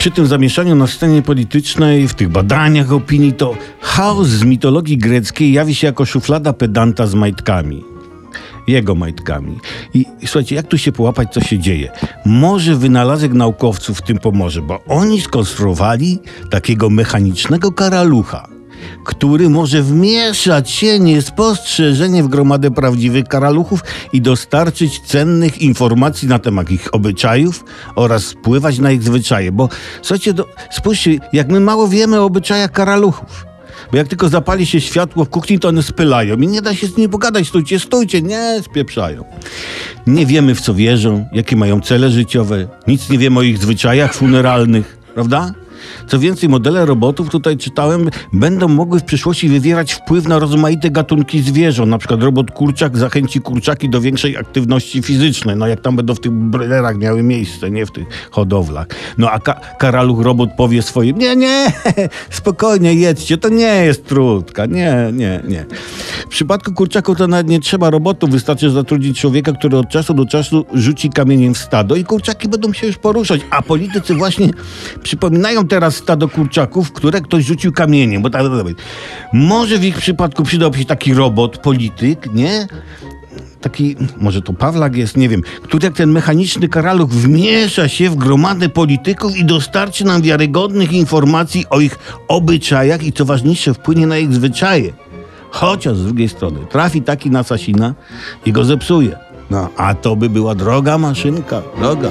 Przy tym zamieszaniu na scenie politycznej, w tych badaniach opinii, to chaos z mitologii greckiej jawi się jako szuflada pedanta z majtkami. Jego majtkami. I, słuchajcie, jak tu się połapać, co się dzieje? Może wynalazek naukowców w tym pomoże, bo oni skonstruowali takiego mechanicznego karalucha który może wmieszać się niespostrzeżenie w gromadę prawdziwych karaluchów i dostarczyć cennych informacji na temat ich obyczajów oraz wpływać na ich zwyczaje. Bo słuchajcie, do, spójrzcie, jak my mało wiemy o obyczajach karaluchów. Bo jak tylko zapali się światło w kuchni, to one spylają i nie da się z nimi pogadać. Stójcie, stójcie, nie spieprzają. Nie wiemy w co wierzą, jakie mają cele życiowe, nic nie wiemy o ich zwyczajach funeralnych, prawda? Co więcej, modele robotów, tutaj czytałem, będą mogły w przyszłości wywierać wpływ na rozmaite gatunki zwierząt. Na przykład robot kurczak zachęci kurczaki do większej aktywności fizycznej. No jak tam będą w tych broilerach miały miejsce, nie w tych hodowlach. No a ka karaluch robot powie swoim, nie, nie, spokojnie jedźcie, to nie jest trudka, nie, nie, nie. W przypadku kurczaków to nawet nie trzeba robotu, wystarczy zatrudnić człowieka, który od czasu do czasu rzuci kamieniem w stado i kurczaki będą się już poruszać. A politycy właśnie przypominają teraz stado kurczaków, które ktoś rzucił kamieniem, bo tak, tak, tak. Może w ich przypadku przydałby się taki robot, polityk, nie? Taki, może to Pawlak jest, nie wiem, który jak ten mechaniczny karaluch wmiesza się w gromadę polityków i dostarczy nam wiarygodnych informacji o ich obyczajach i co ważniejsze, wpłynie na ich zwyczaje. Chociaż z drugiej strony trafi taki na Sasina i go zepsuje. No, a to by była droga maszynka, droga.